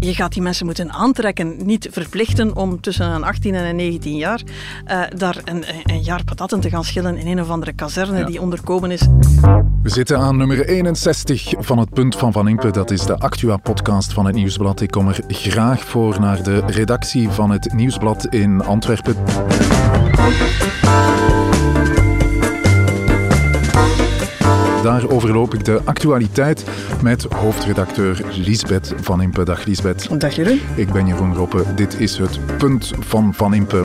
je gaat die mensen moeten aantrekken, niet verplichten om tussen een 18 en een 19 jaar uh, daar een, een, jaar patatten te gaan schillen in een of andere kazerne die onderkomen is. We zitten aan nummer 61 van het punt van Van Impe. Dat is de Actua-podcast van het Nieuwsblad. Ik kom er graag voor naar de redactie van het Nieuwsblad in Antwerpen. Daar overloop ik de actualiteit met hoofdredacteur Lisbeth Van Impe. Dag Lisbeth. Dag Jeroen. Ik ben Jeroen Roppe. Dit is het punt van Van Impe.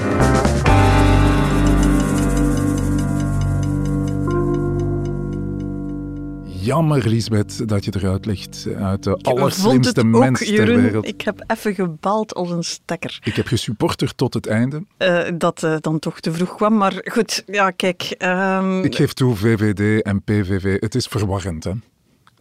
Jammer, Lisbeth, dat je eruit ligt uit de allerslimste mens ter wereld. Ik heb even gebald als een stekker. Ik heb gesupporterd tot het einde. Uh, dat uh, dan toch te vroeg kwam, maar goed, ja, kijk... Um... Ik geef toe, VVD en PVV, het is verwarrend, hè?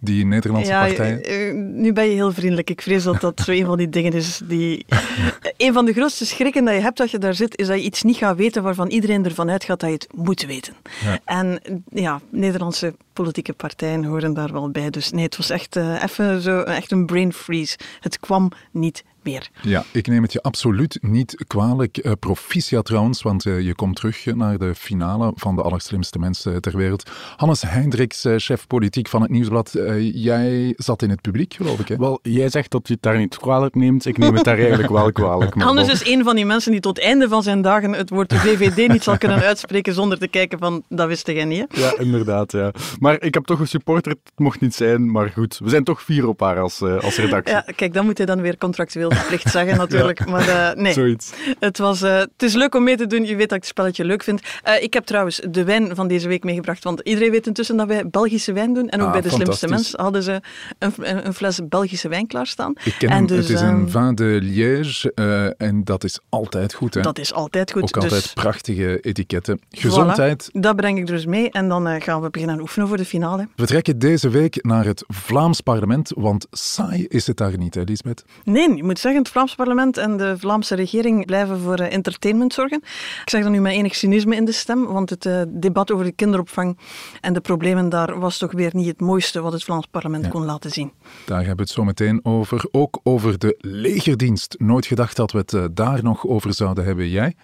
Die Nederlandse ja, partijen? Eh, nu ben je heel vriendelijk. Ik vrees dat dat zo een van die dingen is die... een van de grootste schrikken dat je hebt als je daar zit, is dat je iets niet gaat weten waarvan iedereen ervan uitgaat dat je het moet weten. Ja. En ja, Nederlandse politieke partijen horen daar wel bij. Dus nee, het was echt uh, even zo, echt een brain freeze. Het kwam niet meer. Ja, ik neem het je absoluut niet kwalijk. Uh, proficiat trouwens, want uh, je komt terug naar de finale van de allerslimste mensen ter wereld. Hannes Hendricks, uh, chef politiek van het Nieuwsblad. jij zat in het publiek, geloof ik. Hè? Wel, jij zegt dat je het daar niet kwalijk neemt. Ik neem het daar eigenlijk wel kwalijk. Maar Hannes is een van die mensen die tot het einde van zijn dagen het woord VVD niet zal kunnen uitspreken zonder te kijken van, dat wist jij niet. Hè? Ja, inderdaad. Ja. Maar ik heb toch een supporter, het mocht niet zijn, maar goed. We zijn toch vier op haar als, als redactie. Ja, kijk, dan moet hij dan weer contractueel verplicht zeggen natuurlijk. Maar uh, nee, Zoiets. Het, was, uh, het is leuk om mee te doen. Je weet dat ik het spelletje leuk vind. Uh, ik heb trouwens de wijn van deze week meegebracht. Want iedereen weet intussen dat wij Belgische wijn doen. En ook ah, bij de slimste mensen hadden ze een, een, fles Belgische wijn klaarstaan. Ik ken en dus, het is een ehm, vin de Liège. en dat is altijd goed. Hè? Dat is altijd goed. Ook altijd dus- prachtige etiketten. Gezondheid. dat breng ik dus mee. En dan gaan we beginnen oefenen voor de finale. We trekken deze week naar het Vlaams parlement. Want saai is het daar niet, hè, Lisbeth? Nee, je moet zeggen, het Vlaams parlement en de Vlaamse regering blijven voor uh, entertainment zorgen. Ik zeg dat nu met enig cynisme in de stem, want het uh, debat over de kinderopvang en de problemen daar was toch weer niet het mooiste wat het Vlaams parlement kon laten zien. Daar hebben we het zo meteen over. Ook over de legerdienst. Nooit gedacht dat we het uh, daar nog over zouden hebben. Jij?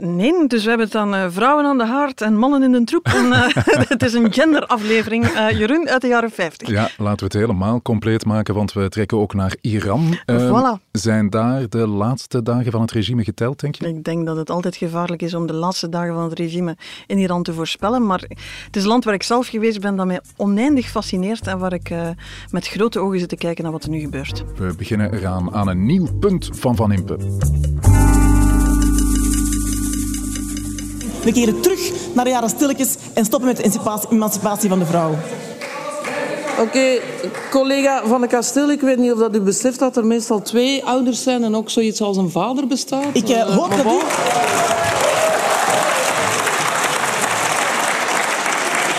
nee, dus we hebben het dan vrouwen aan de haard en mannen in de troep. En, het is een genderaflevering. Jeroen uit de jaren 50. Ja, laten we het helemaal compleet maken, want we trekken ook naar Iran. voilà. Zijn daar de laatste dagen van het regime geteld, denk je? Ik denk dat het altijd gevaarlijk is om de laatste dagen van het regime in Iran te voorspellen. Maar het is een land waar ik zelf geweest ben dat mij oneindig fascineert en waar ik uh, met grote ogen zit te kijken naar wat er nu gebeurt. We beginnen eraan aan een nieuw punt van Van Impe. We keren terug naar de jaren stilletjes en stoppen met de emancipatie van de vrouw. Oké, collega Van de Kasteel, ik weet niet of dat u beseft dat er meestal twee ouders zijn en ook zoiets als een vader bestaat. Ik uh, hoop dat u...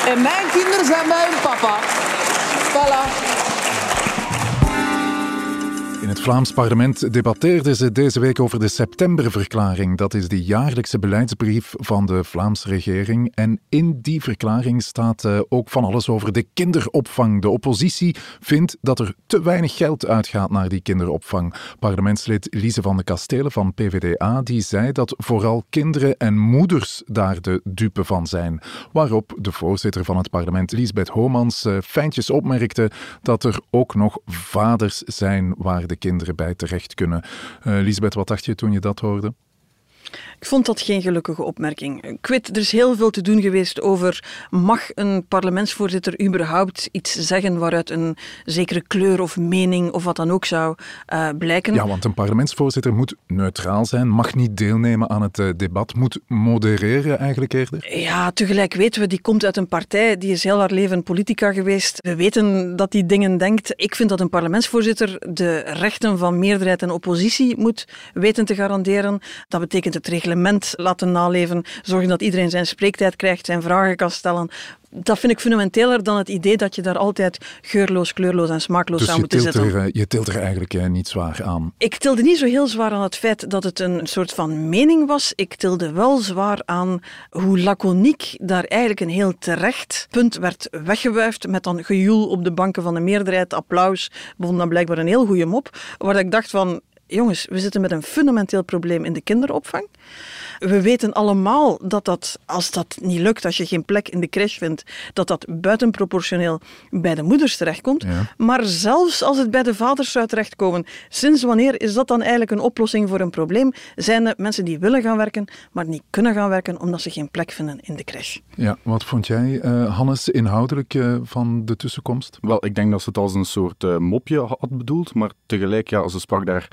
En mijn kinderen zijn bij hun papa. Vlaams parlement debatteerden ze deze week over de septemberverklaring. Dat is de jaarlijkse beleidsbrief van de Vlaamse regering. En in die verklaring staat uh, ook van alles over de kinderopvang. De oppositie vindt dat er te weinig geld uitgaat naar die kinderopvang. Parlementslid Lise van de Kastelen van PVDA die zei dat vooral kinderen en moeders daar de dupe van zijn. Waarop de voorzitter van het parlement, Lisbeth Homans, uh, fijntjes opmerkte dat er ook nog vaders zijn waar de kinderen bij terecht kunnen. Uh, Lisbeth, wat dacht je toen je dat hoorde? Ik vond dat geen gelukkige opmerking. Ik weet, er is heel veel te doen geweest over mag een parlementsvoorzitter überhaupt iets zeggen waaruit een zekere kleur of mening of wat dan ook zou uh, blijken. Ja, want een parlementsvoorzitter moet neutraal zijn, mag niet deelnemen aan het uh, debat, moet modereren eigenlijk eerder. Ja, tegelijk weten we, die komt uit een partij, die is heel haar leven politica geweest. We weten dat die dingen denkt. Ik vind dat een parlementsvoorzitter de rechten van meerderheid en oppositie moet weten te garanderen. Dat betekent het reglement laten naleven, zorgen dat iedereen zijn spreektijd krijgt, zijn vragen kan stellen dat vind ik fundamenteler dan het idee dat je daar altijd geurloos, kleurloos en smaakloos dus aan moet zitten. Er, eh, je tilt er eigenlijk eh, niet zwaar aan? Ik tilde niet zo heel zwaar aan het feit dat het een soort van mening was. Ik tilde wel zwaar aan hoe laconiek daar eigenlijk een heel terecht punt werd weggewuifd met dan gejoel op de banken van de meerderheid, applaus. Vond dan blijkbaar een heel goede mop. Waar ik dacht van, jongens, we zitten met een fundamenteel probleem in de kinderopvang. We weten allemaal dat dat, als dat niet lukt, als je geen plek in de crash vindt, dat dat buitenproportioneel bij de moeders terechtkomt. Maar zelfs als het bij de vaders zou terechtkomen, sinds wanneer is dat dan eigenlijk een oplossing voor een probleem? Zijn er mensen die willen gaan werken, maar niet kunnen gaan werken omdat ze geen plek vinden in de crash? Ja, wat vond jij, uh, Hannes, inhoudelijk uh, van de tussenkomst? Wel, ik denk dat ze het als een soort uh, mopje had bedoeld, maar tegelijk, ja, ze sprak daar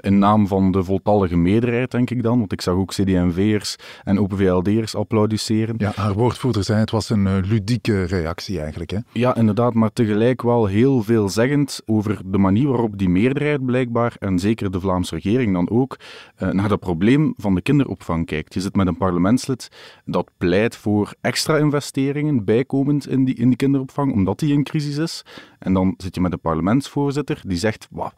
in naam van de voltallige meerderheid, denk ik dan, want ik zag ook CD&V'ers en Open VLD'ers applaudisseren. Ja, haar woordvoerder zei het was een uh, ludieke reactie eigenlijk. Hè? Ja, inderdaad, maar tegelijk wel heel veelzeggend over de manier waarop die meerderheid blijkbaar, en zeker de Vlaamse regering dan ook, uh, naar dat probleem van de kinderopvang kijkt. Je zit met een parlementslid dat pleit voor extra investeringen, bijkomend in die, in die kinderopvang, omdat die in crisis is. En dan zit je met een parlementsvoorzitter die zegt, wow,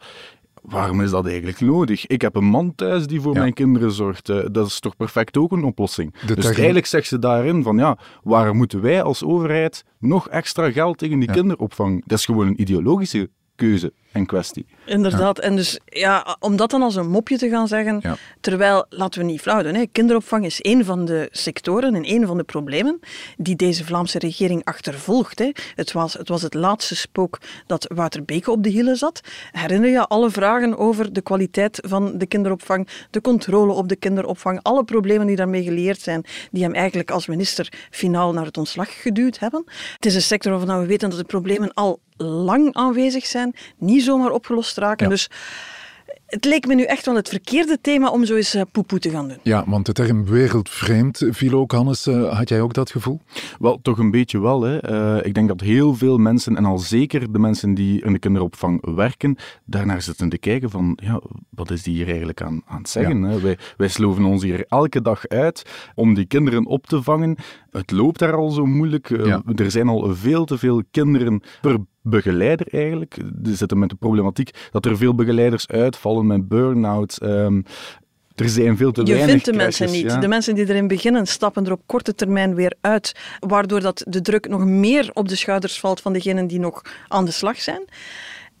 waarom is dat eigenlijk nodig? Ik heb een man thuis die voor mijn kinderen zorgt. Eh, dat is toch perfect ook een oplossing? dus eigenlijk zegt ze daarin van ja, waarom moeten wij als overheid nog extra geld tegen die kinderopvang? Dat is gewoon een ideologische keuze en kwestie. Inderdaad, en dus ja, om dat dan als een mopje te gaan zeggen, terwijl, laten we niet flauw doen, hè, kinderopvang is een van de sectoren en een van de problemen die deze Vlaamse regering achtervolgt. Hè. Het, was, het was het laatste spook dat Wouter Beke op de hielen zat. Herinner je alle vragen over de kwaliteit van de kinderopvang, de controle op de kinderopvang, alle problemen die daarmee geleerd zijn, die hem eigenlijk als minister finaal naar het ontslag geduwd hebben. Het is een sector waarvan we weten dat de problemen al lang aanwezig zijn, niet zomaar opgelost raken. Dus het leek me nu echt wel het verkeerde thema om zo eens uh, poepoe te gaan doen. Ja, want de term wereldvreemd viel ook, Hannes. Uh, had jij ook dat gevoel? Wel, toch een beetje wel. Hè. Uh, ik denk dat heel veel mensen, en al zeker de mensen die in de kinderopvang werken, daarnaar zitten te kijken van, ja, wat is die hier eigenlijk aan, aan het zeggen? Hè? Wij, wij sloven ons hier elke dag uit om die kinderen op te vangen. Het loopt daar al zo moeilijk. Ja. Er zijn al veel te veel kinderen per begeleider eigenlijk. We zitten met de problematiek dat er veel begeleiders uitvallen met burn-out. Um, er zijn veel te je weinig Je vindt de mensen niet. De mensen die erin beginnen stappen er op korte termijn weer uit, waardoor dat de druk nog meer op de schouders valt van degenen die nog aan de slag zijn.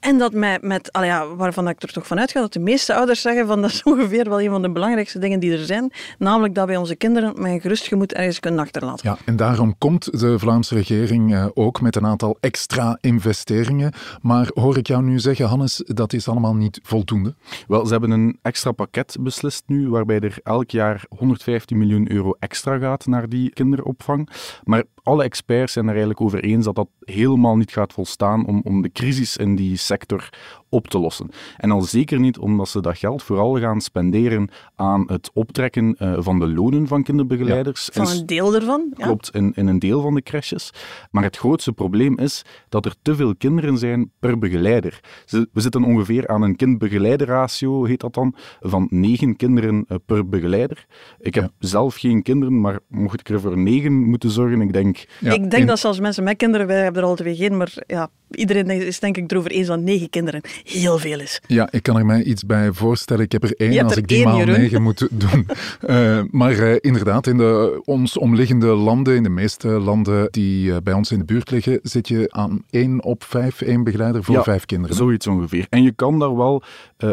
En dat mij met, ja, waarvan ik er toch van uitga dat de meeste ouders zeggen van dat is ongeveer wel een van de belangrijkste dingen die er zijn. Namelijk dat wij onze kinderen met een gerust gemoed ergens kunnen achterlaten. Ja, en daarom komt de Vlaamse regering eh, ook met een aantal extra investeringen. Maar hoor ik jou nu zeggen, Hannes, dat is allemaal niet voldoende? Wel, ze hebben een extra pakket beslist nu, waarbij er elk jaar 115 miljoen euro extra gaat naar die kinderopvang. Maar alle experts zijn er eigenlijk over eens dat dat helemaal niet gaat volstaan om, om de crisis in die sector op te lossen. En al zeker niet omdat ze dat geld vooral gaan spenderen aan het optrekken uh, van de lonen van kinderbegeleiders. Van een deel ervan. Ja. Klopt, in, in een deel van de crèches. Maar het grootste probleem is dat er te veel kinderen zijn per begeleider. We zitten ongeveer aan een kindbegeleiderratio, heet dat dan, van negen kinderen uh, per begeleider. Ik heb ja. zelf geen kinderen, maar mocht ik er voor negen moeten zorgen, ik denk... Ja, ik denk in... dat zelfs mensen met kinderen, wij hebben er al twee geen, maar ja, iedereen is denk ik erover eens dat negen kinderen heel veel is. Ja, ik kan er mij iets bij voorstellen. Ik heb er één als ik die maal negen moet doen. uh, maar uh, inderdaad, in de ons omliggende landen, in de meeste landen die uh, bij ons in de buurt liggen, zit je aan één op vijf, één begeleider voor ja, vijf kinderen. Zoiets ongeveer. En je kan daar wel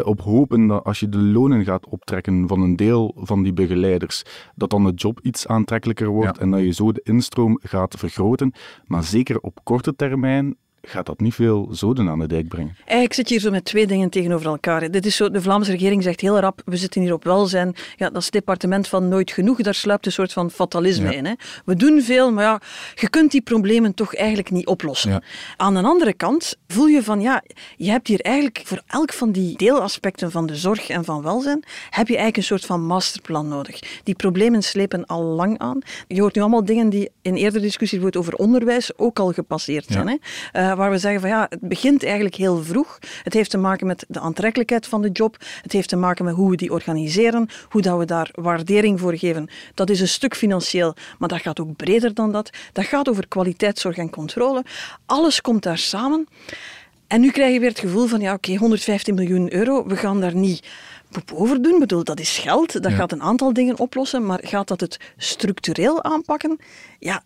op hopen dat als je de lonen gaat optrekken van een deel van die begeleiders, dat dan de job iets aantrekkelijker wordt ja. en dat je zo de instroom gaat vergroten. Maar zeker op korte termijn gaat dat niet veel zoden aan de dijk brengen. Eigenlijk zit je hier zo met twee dingen tegenover elkaar. Dit is zo, de Vlaamse regering zegt heel rap, we zitten hier op welzijn. Ja, dat is het departement van nooit genoeg, daar sluipt een soort van fatalisme ja. in. Hè. We doen veel, maar ja, je kunt die problemen toch eigenlijk niet oplossen. Ja. Aan de andere kant voel je van, ja, je hebt hier eigenlijk voor elk van die deelaspecten van de zorg en van welzijn, heb je eigenlijk een soort van masterplan nodig. Die problemen slepen al lang aan. Je hoort nu allemaal dingen die in eerdere discussies over onderwijs ook al gepasseerd zijn. Hè. Uh, waar we zeggen van ja, het begint eigenlijk heel vroeg. Het heeft te maken met de aantrekkelijkheid van de job. Het heeft te maken met hoe we die organiseren, hoe dat we daar waardering voor geven. Dat is een stuk financieel, maar dat gaat ook breder dan dat. Dat gaat over kwaliteitszorg en controle. Alles komt daar samen. En nu krijg je weer het gevoel van, ja oké, 115 miljoen euro, we gaan daar niet over doen. Ik bedoel, dat is geld, dat gaat een aantal dingen oplossen, maar gaat dat het structureel aanpakken? Ja,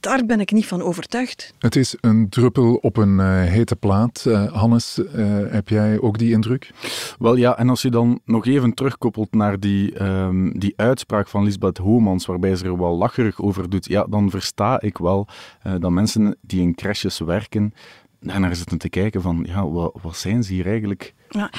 daar ben ik niet van overtuigd. Het is een druppel op een uh, hete plaat. Uh, Hannes, uh, heb jij ook die indruk? Wel ja, en als je dan nog even terugkoppelt naar die, um, die uitspraak van Lisbeth Homans, waarbij ze er wel lacherig over doet, ja, dan versta ik wel dat mensen die in crashes werken, daarnaar zitten te kijken van, ja, wat, wat zijn ze hier eigenlijk ja.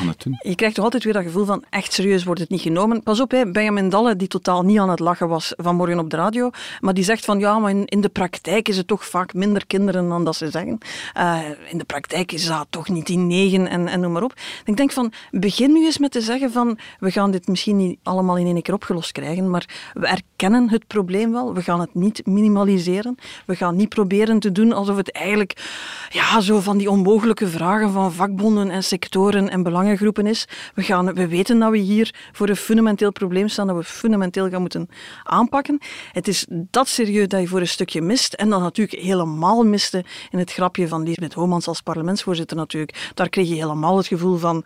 Je krijgt toch altijd weer dat gevoel van echt serieus wordt het niet genomen. Pas op, hè, Benjamin Dalle, die totaal niet aan het lachen was vanmorgen op de radio, maar die zegt van ja, maar in, in de praktijk is het toch vaak minder kinderen dan dat ze zeggen. Uh, in de praktijk is dat toch niet die negen en, en noem maar op. Ik denk van, begin nu eens met te zeggen van we gaan dit misschien niet allemaal in één keer opgelost krijgen, maar we erkennen het probleem wel. We gaan het niet minimaliseren. We gaan niet proberen te doen alsof het eigenlijk ja, zo van die onmogelijke vragen van vakbonden en sectoren en belangengroepen is. We, gaan, we weten dat we hier voor een fundamenteel probleem staan, dat we fundamenteel gaan moeten aanpakken. Het is dat serieus dat je voor een stukje mist. En dan natuurlijk helemaal miste in het grapje van Lisbeth Homans als parlementsvoorzitter natuurlijk. Daar kreeg je helemaal het gevoel van...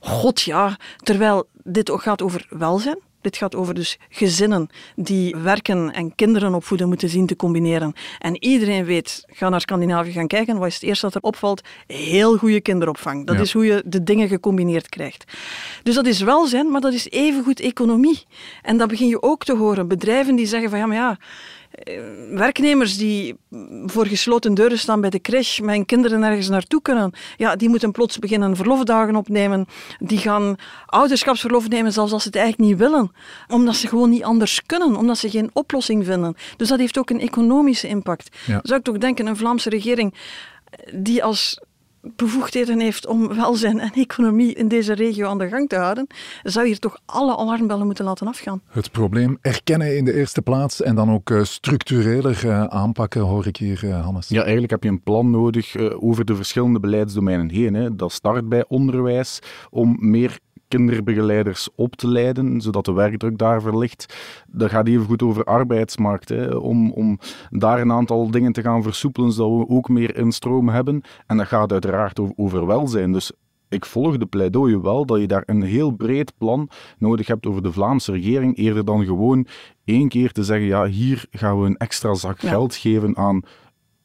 God ja, terwijl dit ook gaat over welzijn. Dit gaat over dus gezinnen die werken en kinderen opvoeden moeten zien te combineren. En iedereen weet, ga naar Scandinavië gaan kijken, wat is het eerste dat er opvalt? Heel goede kinderopvang. Dat is hoe je de dingen gecombineerd krijgt. Dus dat is welzijn, maar dat is evengoed economie. En dat begin je ook te horen. Bedrijven die zeggen van ja, maar ja, werknemers die voor gesloten deuren staan bij de crash, mijn kinderen ergens naartoe kunnen, ja, die moeten plots beginnen verlofdagen opnemen. Die gaan ouderschapsverlof nemen, zelfs als ze het eigenlijk niet willen. Omdat ze gewoon niet anders kunnen, omdat ze geen oplossing vinden. Dus dat heeft ook een economische impact. Zou ik toch denken, een Vlaamse regering die als bevoegdheden heeft om welzijn en economie in deze regio aan de gang te houden, zou hier toch alle alarmbellen moeten laten afgaan. Het probleem erkennen in de eerste plaats en dan ook uh, structureler uh, aanpakken, hoor ik hier, uh, Hannes. Ja, eigenlijk heb je een plan nodig over de verschillende beleidsdomeinen heen. Hè. Dat start bij onderwijs om meer kinderbegeleiders op te leiden, zodat de werkdruk daar verlicht. Dat gaat even goed over arbeidsmarkt, hè, om, om daar een aantal dingen te gaan versoepelen, zodat we ook meer instroom hebben. En dat gaat uiteraard over, over welzijn. Dus ik volg de pleidooi wel dat je daar een heel breed plan nodig hebt over de Vlaamse regering, eerder dan gewoon één keer te zeggen, ja, hier gaan we een extra zak geld geven aan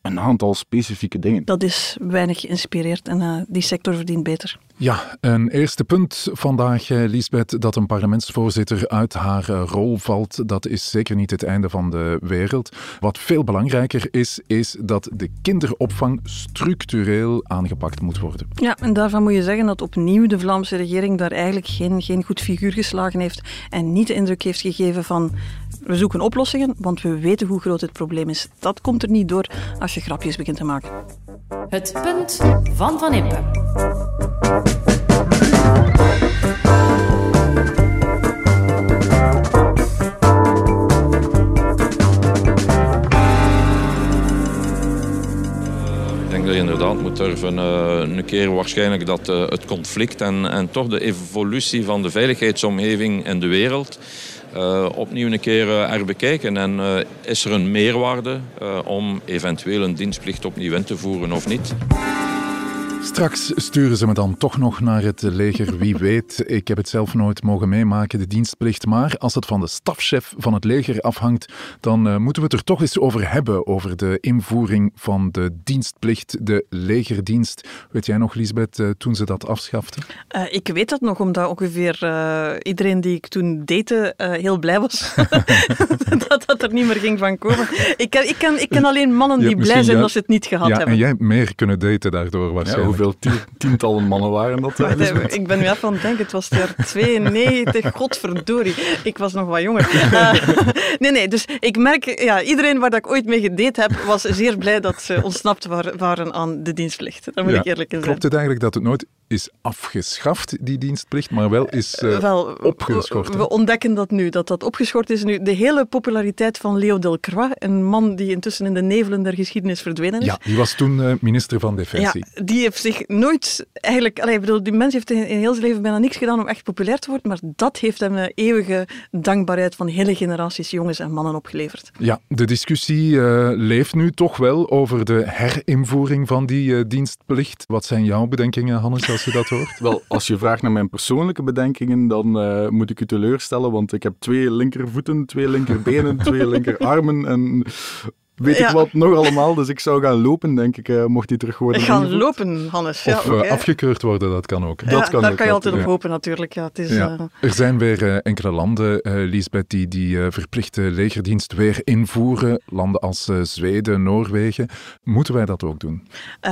een aantal specifieke dingen. Dat is weinig geïnspireerd en uh, die sector verdient beter. Ja, een eerste punt vandaag, eh, Lisbeth, dat een parlementsvoorzitter uit haar eh, rol valt, dat is zeker niet het einde van de wereld. Wat veel belangrijker is, is dat de kinderopvang structureel aangepakt moet worden. Ja, en daarvan moet je zeggen dat opnieuw de Vlaamse regering daar eigenlijk geen, geen goed figuur geslagen heeft en niet de indruk heeft gegeven van we zoeken oplossingen, want we weten hoe groot het probleem is. Dat komt er niet door als je grapjes begint te maken. Het punt van Van Impe. Ik denk dat je inderdaad moet durven uh, een keer waarschijnlijk dat uh, het conflict en, en toch de evolutie van de veiligheidsomgeving in de wereld uh, opnieuw een keer uh, herbekijken. En uh, is er een meerwaarde om eventueel een dienstplicht opnieuw in te voeren of niet? Straks sturen ze me dan toch nog naar het leger. Wie weet, ik heb het zelf nooit mogen meemaken, de dienstplicht. Maar als het van de stafchef van het leger afhangt, dan uh, moeten we het er toch eens over hebben. Over de invoering van de dienstplicht, de legerdienst. Weet jij nog, Lisbeth, uh, toen ze dat afschaften? Uh, ik weet dat nog, omdat ongeveer iedereen die ik toen date heel blij was dat dat er niet meer ging van komen. Ik ken, ik ken, ik ken alleen mannen die blij zijn ja, dat ze het niet gehad ja, hebben. En jij meer kunnen daten daardoor waarschijnlijk. Hoeveel tientallen mannen waren dat? ik ben nu even aan het denken, het was het jaar 92, godverdorie. Ik was nog wat jonger. Uh, nee, nee, dus ik merk, ja, iedereen waar dat ik ooit mee gedate heb, was zeer blij dat ze ontsnapt waren aan de dienstplicht. Daar moet ik eerlijk in zijn. Klopt het eigenlijk dat het nooit is afgeschaft, die dienstplicht, maar wel is uh, wel, opgeschort? We, ontdekken dat nu, dat dat opgeschort is nu. De hele populariteit van Leo Delcroix, een man die intussen in de nevelen der geschiedenis verdwenen is. Ja, die was toen uh, minister van Defensie. Ja, die heeft zich nooit eigenlijk... Allee, bedoel, die mens heeft in, heel zijn leven bijna niks gedaan om echt populair te worden, maar dat heeft hem een eeuwige dankbaarheid van hele generaties jongens en mannen opgeleverd. Ja, de discussie uh, leeft nu toch wel over de herinvoering van die dienstplicht. Wat zijn jouw bedenkingen, Hannes? Als je dat hoort? Wel, als je vraagt naar mijn persoonlijke bedenkingen, dan uh, moet ik u teleurstellen, want ik heb twee linkervoeten, twee linkerbenen, twee linkerarmen en weet ik wat nog allemaal. Dus ik zou gaan lopen, denk ik, uh, mocht hij terug worden. Gaan lopen, Hannes. Ja, of uh, afgekeurd worden, dat kan ook. dat kan daar kan je altijd op hopen, natuurlijk. Ja, het is, uh... Er zijn weer enkele landen, Lisbeth, die die verplichte legerdienst weer invoeren. Landen als Zweden, Noorwegen. Moeten wij dat ook doen?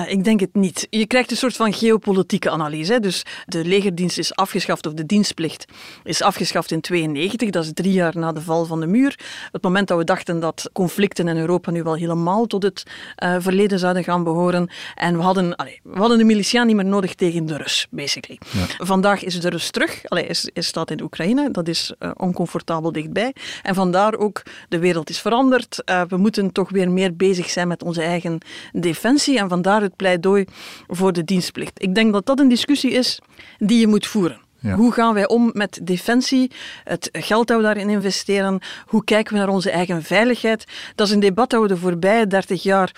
ik denk het niet. Je krijgt een soort van geopolitieke analyse. Hè. Dus de legerdienst is afgeschaft, of de dienstplicht is afgeschaft in 92. Dat is drie jaar na de val van de muur. Het moment dat we dachten dat conflicten in Europa nu wel helemaal tot het uh, verleden zouden gaan behoren. En we hadden, allee, we hadden de militia niet meer nodig tegen de Rus, basically. Vandaag is de Rus terug. Allee, is, is staat in Oekraïne. Dat is uh, oncomfortabel dichtbij. En vandaar ook, de wereld is veranderd. Uh, we moeten toch weer meer bezig zijn met onze eigen defensie. En vandaar het pleidooi voor de dienstplicht. Ik denk dat dat een discussie is die je moet voeren. Hoe gaan wij om met defensie, het geld dat we daarin investeren? Hoe kijken we naar onze eigen veiligheid? Dat is een debat dat we de voorbije 30 jaar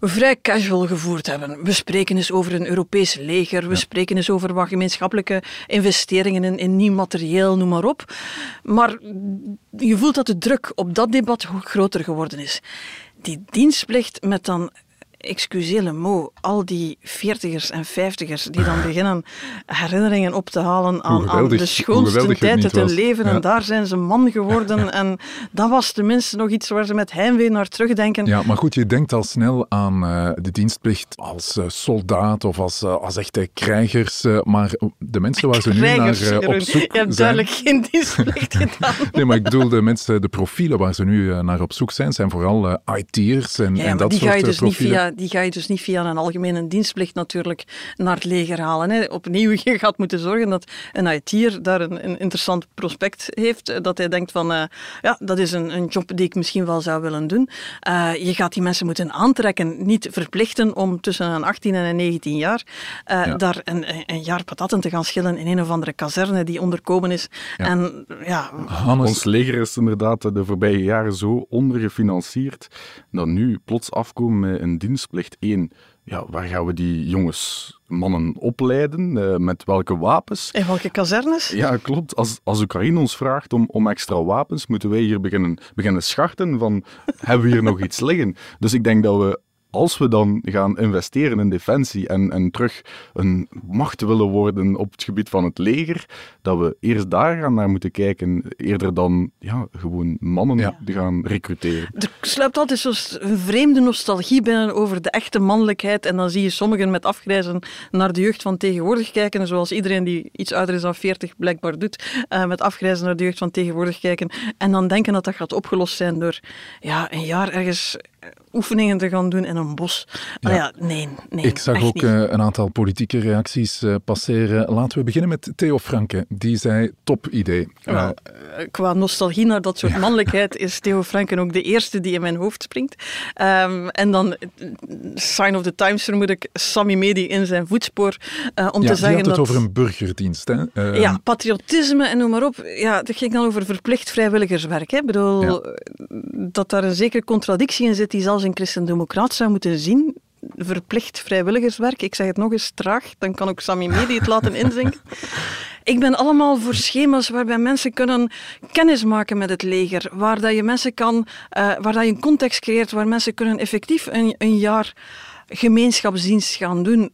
vrij casual gevoerd hebben. We spreken eens over een Europees leger, we spreken eens over wat gemeenschappelijke investeringen in, in nieuw materieel, noem maar op. Maar je voelt dat de druk op dat debat groter geworden is. Die dienstplicht met dan mot, al die veertigers en vijftigers die dan beginnen herinneringen op te halen aan, aan de schoonste tijd uit hun leven. En daar zijn ze man geworden. en dat was tenminste nog iets waar ze met heimwee naar terugdenken. Ja, maar goed, je denkt al snel aan uh, de dienstplicht als uh, soldaat of als, uh, als echte krijgers. maar de mensen waar ze nu naar op zoek Je hebt duidelijk geen dienstplicht gedaan. nee, maar ik bedoel, de mensen, de profielen waar ze nu naar op zoek zijn, zijn vooral IT'ers en, ja, en dat die soort ga je dus profielen. Die ga je dus niet via een algemene dienstplicht natuurlijk naar het leger halen. Hè. Opnieuw, je gaat moeten zorgen dat een IT'er daar een, een, interessant prospect heeft. Dat hij denkt van, uh, ja, dat is een, een, job die ik misschien wel zou willen doen. Uh, je gaat die mensen moeten aantrekken, niet verplichten om tussen een 18 en een 19 jaar uh, ja. daar een, een, jaar patatten te gaan schillen in een of andere kazerne die onderkomen is. Ja. En, ja, Hannes. Ons leger is inderdaad de voorbije jaren zo ondergefinancierd dat nu plots afkomen met een dienst dienstplicht. Eén, ja, waar gaan we die jongens, mannen opleiden? Uh, met welke wapens? In welke kazernes? Ja, klopt. Als, als Oekraïne ons vraagt om, om extra wapens, moeten wij hier beginnen, beginnen scharten van, hebben we hier nog iets liggen? Dus ik denk dat we als we dan gaan investeren in defensie en, en terug een macht willen worden op het gebied van het leger, dat we eerst daar gaan naar moeten kijken, eerder dan ja, gewoon mannen ja. gaan recruteren. Er sluipt altijd zo'n vreemde nostalgie binnen over de echte mannelijkheid en dan zie je sommigen met afgrijzen naar de jeugd van tegenwoordig kijken, zoals iedereen die iets ouder is dan 40 blijkbaar doet, uh, met afgrijzen naar de jeugd van tegenwoordig kijken en dan denken dat dat gaat opgelost zijn door ja, een jaar ergens oefeningen te gaan doen in een bos. Ja. ja nee, nee. Ik zag ook uh, een aantal politieke reacties uh, passeren. Laten we beginnen met Theo Franke. Die zei: top idee. Uh, qua nostalgie naar dat soort mannelijkheid is Theo Franken ook de eerste die in mijn hoofd springt. Um, en dan, sign of the times vermoed ik, Sammy Medi in zijn voetspoor. om ja, te zeggen had dat. het over een burgerdienst. Hè? Uh, ja, patriotisme en noem maar op. Ja, dat ging dan over verplicht vrijwilligerswerk. Hè. Ik bedoel, dat daar een zekere contradictie in zit die zelfs een christendemocraat zou moeten zien. Verplicht vrijwilligerswerk. Ik zeg het nog eens traag, dan kan ook Sammy Medi het laten inzinken. Ik ben allemaal voor schema's waarbij mensen kunnen kennis maken met het leger. Waar dat je mensen kan, uh, waar dat je een context creëert waar mensen kunnen effectief een, een jaar gemeenschapsdienst gaan doen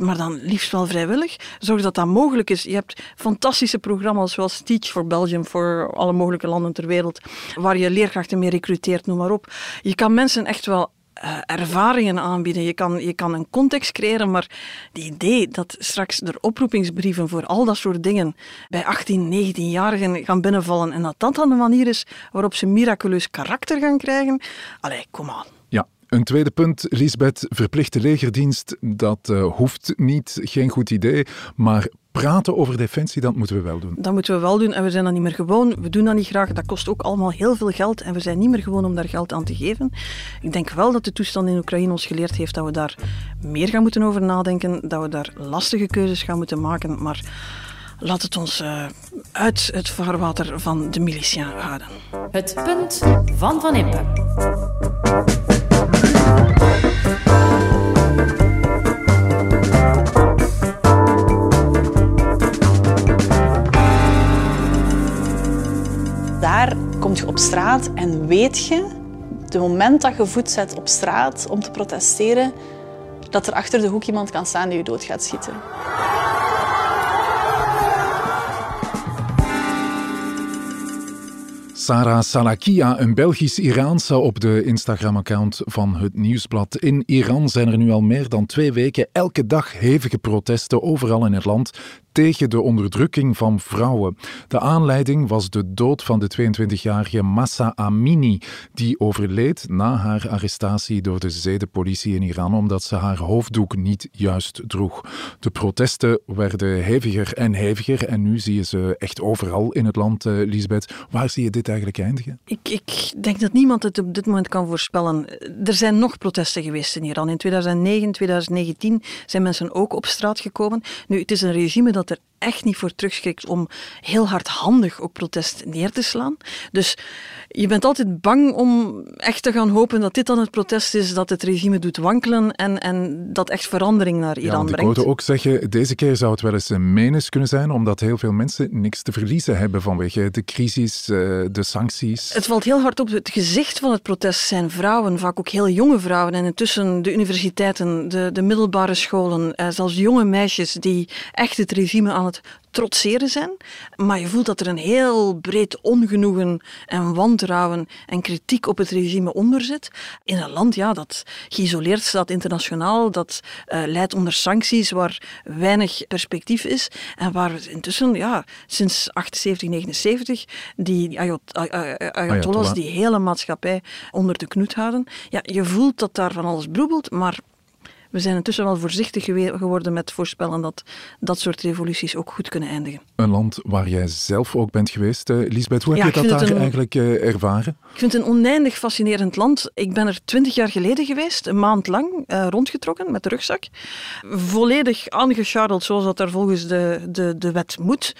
maar dan liefst wel vrijwillig. Zorg dat dat mogelijk is. Je hebt fantastische programma's zoals Teach for Belgium voor alle mogelijke landen ter wereld, waar je leerkrachten mee recruteert, noem maar op. Je kan mensen echt wel eh, ervaringen aanbieden. Je kan, je kan een context creëren, maar het idee dat straks er oproepingsbrieven voor al dat soort dingen bij 18, 19-jarigen gaan binnenvallen en dat dat dan de manier is waarop ze miraculeus karakter gaan krijgen, allee, kom aan. Een tweede punt, Lisbeth, verplichte legerdienst, dat uh, hoeft niet, geen goed idee, maar praten over defensie, dat moeten we wel doen. Dat moeten we wel doen en we zijn dat niet meer gewoon. We doen dat niet graag, dat kost ook allemaal heel veel geld en we zijn niet meer gewoon om daar geld aan te geven. Ik denk wel dat de toestand in Oekraïne ons geleerd heeft dat we daar meer gaan moeten over nadenken, dat we daar lastige keuzes gaan moeten maken, maar laat het ons uh, uit het vaarwater van de militia houden. Het punt van Van Impe. Daar kom je op straat en weet je, de moment dat je voet zet op straat om te protesteren, dat er achter de hoek iemand kan staan die je dood gaat schieten. Sarah Salakia, een Belgisch-Iraanse op de Instagram-account van het Nieuwsblad. In Iran zijn er nu al meer dan twee weken elke dag hevige protesten overal in het land tegen de onderdrukking van vrouwen. De aanleiding was de dood van de 22-jarige Massa Amini, die overleed na haar arrestatie door de zedenpolitie in Iran omdat ze haar hoofddoek niet juist droeg. De protesten werden heviger en heviger en nu zie je ze echt overal in het land, uh, Lisbeth. Waar zie je dit eigenlijk eindigen? Ik, ik denk dat niemand het op dit moment kan voorspellen. Er zijn nog protesten geweest in Iran. In 2009, 2019 zijn mensen ook op straat gekomen. Nu, het is een regime dat er echt niet voor terugschrikt om heel hardhandig ook protest neer te slaan. Dus je bent altijd bang om echt te gaan hopen dat dit dan het protest is dat het regime doet wankelen en, en dat echt verandering naar Iran ja, brengt. Ik hoorde ook zeggen, deze keer zou het wel eens een menens kunnen zijn, omdat heel veel mensen niks te verliezen hebben vanwege de crisis, eh, de sancties. Het valt heel hard op. Het gezicht van het protest zijn vrouwen, vaak ook heel jonge vrouwen. En intussen de universiteiten, de, de middelbare scholen, eh, zelfs jonge meisjes die echt het regime aan het trotseren zijn. Maar je voelt dat er een heel breed ongenoegen en wantrouwen en kritiek op het regime onder zit. In een land ja, dat geïsoleerd staat internationaal, dat uh, leidt onder sancties, waar weinig perspectief is. En waar intussen, ja, sinds 78, 79, die ayat ayatollahs die hele maatschappij onder de knoet houden. Ja, je voelt dat daar van alles broebelt, maar we zijn intussen wel voorzichtig geworden met voorspellen dat dat soort revoluties ook goed kunnen eindigen. Een land waar jij zelf ook bent geweest, uh, Lisbeth. Hoe heb ja, je dat daar een, eigenlijk uh, ervaren? Ik vind het een oneindig fascinerend land. Ik ben er twintig jaar geleden geweest, een maand lang, uh, rondgetrokken met de rugzak. Volledig aangecharreld zoals dat er volgens de, de, de wet moet.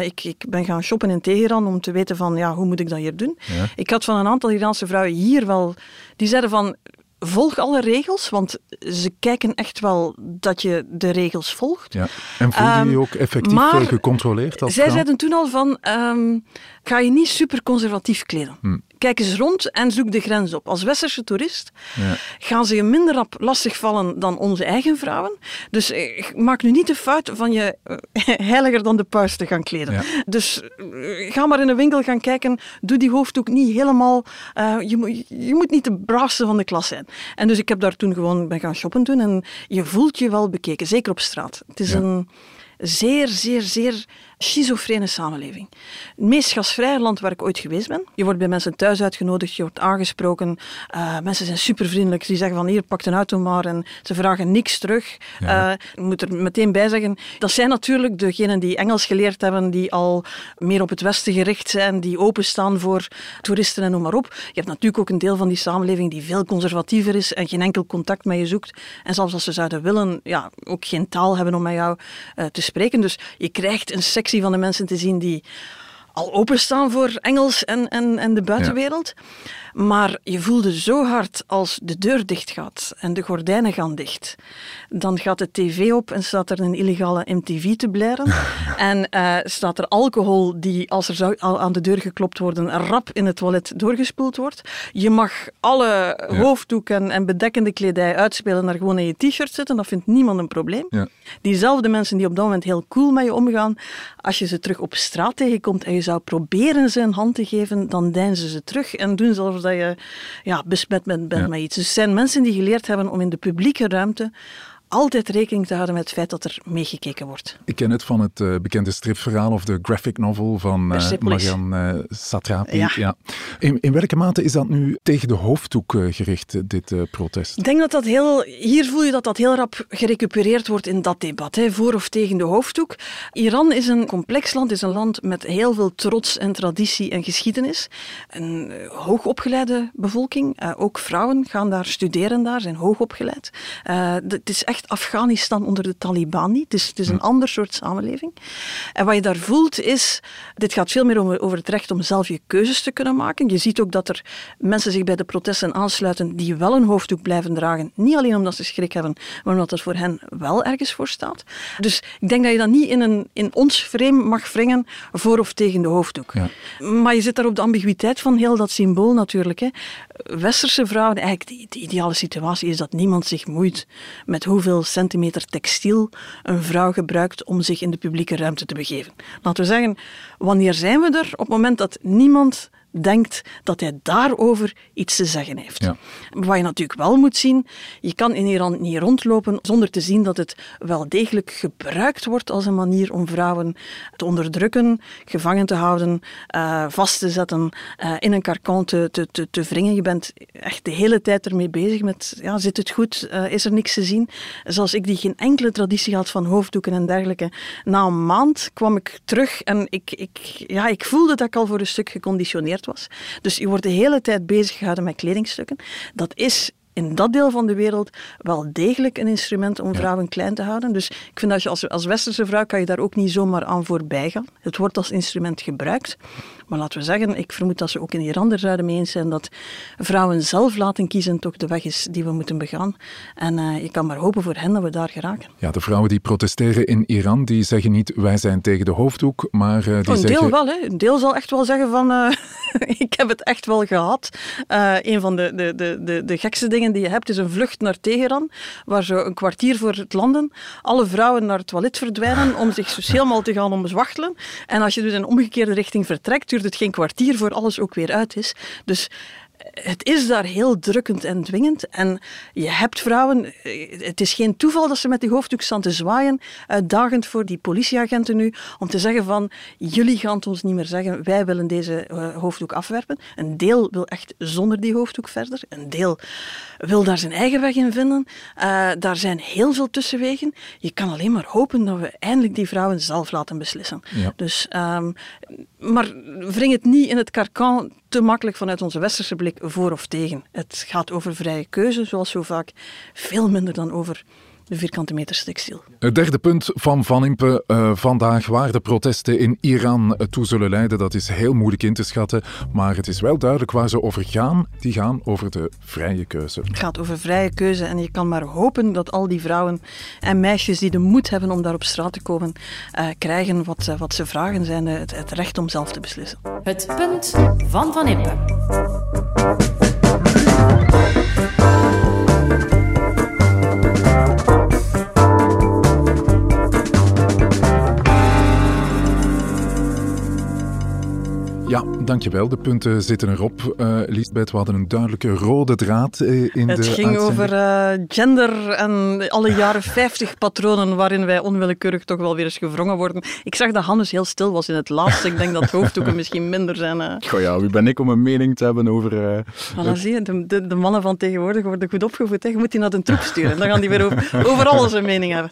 ik, ik ben gaan shoppen in Teheran om te weten van, ja, hoe moet ik dat hier doen? Ja. Ik had van een aantal Iraanse vrouwen hier wel... Die zeiden van, volg alle regels, want ze kijken echt wel dat je de regels volgt. Ja. En voel je je um, ook effectief maar gecontroleerd? Als zij zeiden toen al van, um, ga je niet super conservatief kleden. Hm. Kijk eens rond en zoek de grens op. Als westerse toerist ja. gaan ze je minder rap lastigvallen dan onze eigen vrouwen. Dus eh, maak nu niet de fout van je uh, heiliger dan de paus te gaan kleden. Ja. Dus uh, ga maar in een winkel gaan kijken. Doe die hoofddoek niet helemaal... je, je moet niet de braafste van de klas zijn. En dus ik heb daar toen gewoon ben gaan shoppen toen. En je voelt je wel bekeken, zeker op straat. Het is ja. een zeer, zeer, zeer schizofrene samenleving. Het meest gasvrije land waar ik ooit geweest ben. Je wordt bij mensen thuis uitgenodigd, je wordt aangesproken. Uh, mensen zijn super vriendelijk. Die zeggen van hier, pak een auto maar. En ze vragen niks terug. Ja. Uh, ik moet er meteen bij zeggen, dat zijn natuurlijk degenen die Engels geleerd hebben, die al meer op het Westen gericht zijn, die openstaan voor toeristen en noem maar op. Je hebt natuurlijk ook een deel van die samenleving die veel conservatiever is en geen enkel contact met je zoekt. En zelfs als ze zouden willen, ja, ook geen taal hebben om met jou uh, te spreken. Dus je krijgt een sectie van de mensen te zien die al openstaan voor Engels en, en, en de buitenwereld. Maar je voelde zo hard als de deur dicht gaat en de gordijnen gaan dicht. Dan gaat de tv op en staat er een illegale MTV te blaren. en uh, staat er alcohol die, als er zou aan de deur geklopt worden, rap in het toilet doorgespoeld wordt. Je mag alle ja. hoofddoeken en bedekkende kledij uitspelen naar gewoon in je t-shirt zitten. Dat vindt niemand een probleem. Ja. Diezelfde mensen die op dat moment heel cool met je omgaan, als je ze terug op straat tegenkomt en je zou proberen ze een hand te geven, dan deinzen ze terug en doen alsof dat je ja, besmet bent, bent met iets. Dus het zijn mensen die geleerd hebben om in de publieke ruimte altijd rekening te houden met het feit dat er meegekeken wordt. Ik ken het van het uh, bekende stripverhaal of de graphic novel van uh, Marianne uh, Satrapi. Ja. ja. In, in, welke mate is dat nu tegen de hoofddoek gericht, dit protest? Ik denk dat dat heel... Hier voel je dat dat heel rap gerecupereerd wordt in dat debat, hè, voor of tegen de hoofddoek. Iran is een complex land, is een land met heel veel trots en traditie en geschiedenis. Een hoogopgeleide bevolking, ook vrouwen gaan daar studeren daar, zijn hoogopgeleid. het is echt Afghanistan onder de Taliban niet. Het is, het is een ander soort samenleving. En wat je daar voelt is, dit gaat veel meer over, over het recht om zelf je keuzes te kunnen maken. Je ziet ook dat er mensen zich bij de protesten aansluiten die wel een hoofddoek blijven dragen. Niet alleen omdat ze schrik hebben, maar omdat het voor hen wel ergens voor staat. Dus ik denk dat je dat niet in, een, in ons frame mag wringen voor of tegen de hoofddoek. Ja. Maar je zit daar op de ambiguïteit van heel dat symbool natuurlijk. Hè. Westerse vrouwen, eigenlijk de, de ideale situatie is dat niemand zich moeit met hoeveel centimeter textiel een vrouw gebruikt om zich in de publieke ruimte te begeven. Laten we zeggen, wanneer zijn we er? Op het moment dat niemand denkt dat hij daarover iets te zeggen heeft. Ja. Wat je natuurlijk wel moet zien, je kan in Iran niet rondlopen zonder te zien dat het wel degelijk gebruikt wordt als een manier om vrouwen te onderdrukken, gevangen te houden, uh, vast te zetten, uh, in een karkan te, te, te, te, wringen. Je bent echt de hele tijd ermee bezig met, ja, zit het goed, uh, is er niks te zien? Zoals ik die geen enkele traditie had van hoofddoeken en dergelijke. Na een maand kwam ik terug en ik, ik, ja, ik voelde dat ik al voor een stuk geconditioneerd was. Dus je wordt de hele tijd bezig gehouden met kledingstukken. Dat is in dat deel van de wereld wel degelijk een instrument om vrouwen klein te houden. Dus ik vind dat je als, als westerse vrouw kan je daar ook niet zomaar aan voorbij gaan. Het wordt als instrument gebruikt. Maar laten we zeggen, ik vermoed dat ze ook in Iran er zouden mee eens zijn dat vrouwen zelf laten kiezen toch de weg is die we moeten begaan. En uh, je kan maar hopen voor hen dat we daar geraken. Ja, de vrouwen die protesteren in Iran, die zeggen niet wij zijn tegen de hoofddoek, maar uh, die oh, een zeggen... deel wel, hè. Een deel zal echt wel zeggen van uh, ik heb het echt wel gehad. een van de, de, de, de, de gekste dingen die je hebt is een vlucht naar Teheran, waar zo een kwartier voor het landen alle vrouwen naar het toilet verdwijnen om zich dus helemaal te gaan omzwachtelen. En als je dus in een omgekeerde richting vertrekt, duurt het geen kwartier voor alles ook weer uit is. Dus het is daar heel drukkend en dwingend. En je hebt vrouwen, het is geen toeval dat ze met die hoofddoek staan te zwaaien, uitdagend voor die politieagenten nu, om te zeggen van, jullie gaan het ons niet meer zeggen, wij willen deze eh, hoofddoek afwerpen. Een deel wil echt zonder die hoofddoek verder, een deel wil daar zijn eigen weg in vinden. Uh, daar zijn heel veel tussenwegen. Je kan alleen maar hopen dat we eindelijk die vrouwen zelf laten beslissen. Dus, um, maar wring het niet in het karkan te makkelijk vanuit onze westerse blik voor of tegen. Het gaat over vrije keuze, zoals zo vaak, veel minder dan over de vierkante meters textiel. Het derde punt van Van Impe uh, vandaag, waar de protesten in Iran toe zullen leiden, dat is heel moeilijk in te schatten. Maar het is wel duidelijk waar ze over gaan. Die gaan over de vrije keuze. Het gaat over vrije keuze en je kan maar hopen dat al die vrouwen en meisjes die de moed hebben om daar op straat te komen, uh, krijgen wat, uh, wat ze vragen, zijn het, het recht om zelf te beslissen. Het punt van Van Impe. Thank you. Ja, dankjewel. De punten zitten erop. Uh, Lisbeth, we hadden een duidelijke rode draad uh, in het de Het ging over uh, gender en alle jaren 50 patronen waarin wij onwillekeurig toch wel weer eens gevrongen worden. Ik zag dat Hannes heel stil was in het laatste. Ik denk dat hoofddoeken misschien minder zijn. Goh ja, wie ben ik om een mening te hebben over... dan zie je, de, de, de, mannen van tegenwoordig worden goed opgevoed. Hè. Je moet die naar de troep sturen. Dan gaan die weer over, over alles een mening hebben.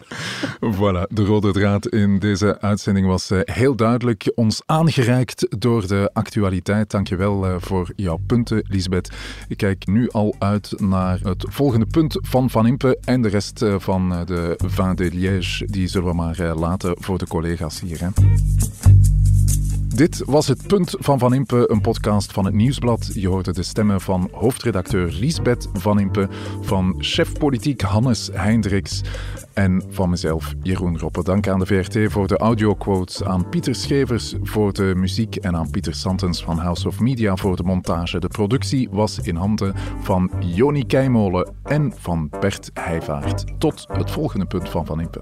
Voilà, de rode draad in deze uitzending was heel duidelijk ons aangereikt door de actualiteit. Dankjewel uh, voor jouw punten, Lisbeth. Ik kijk nu al uit naar het volgende punt van Van Impe en de rest uh, van uh, de Vin de Liège. Die zullen we maar laten voor de collega's hier. Hè. Dit was het punt van Van Impe, een podcast van het Nieuwsblad. Je hoorde de stemmen van hoofdredacteur Lisbeth Van Impe, van chef politiek Hannes Heindriks en van mezelf, Jeroen Roppe. Dank aan de VRT voor de audioquotes, aan Pieter Schevers voor de muziek en aan Pieter Santens van House of Media voor de montage. De productie was in handen van Joni Keimolen en van Bert Heijvaart. Tot het volgende punt van Van Impe.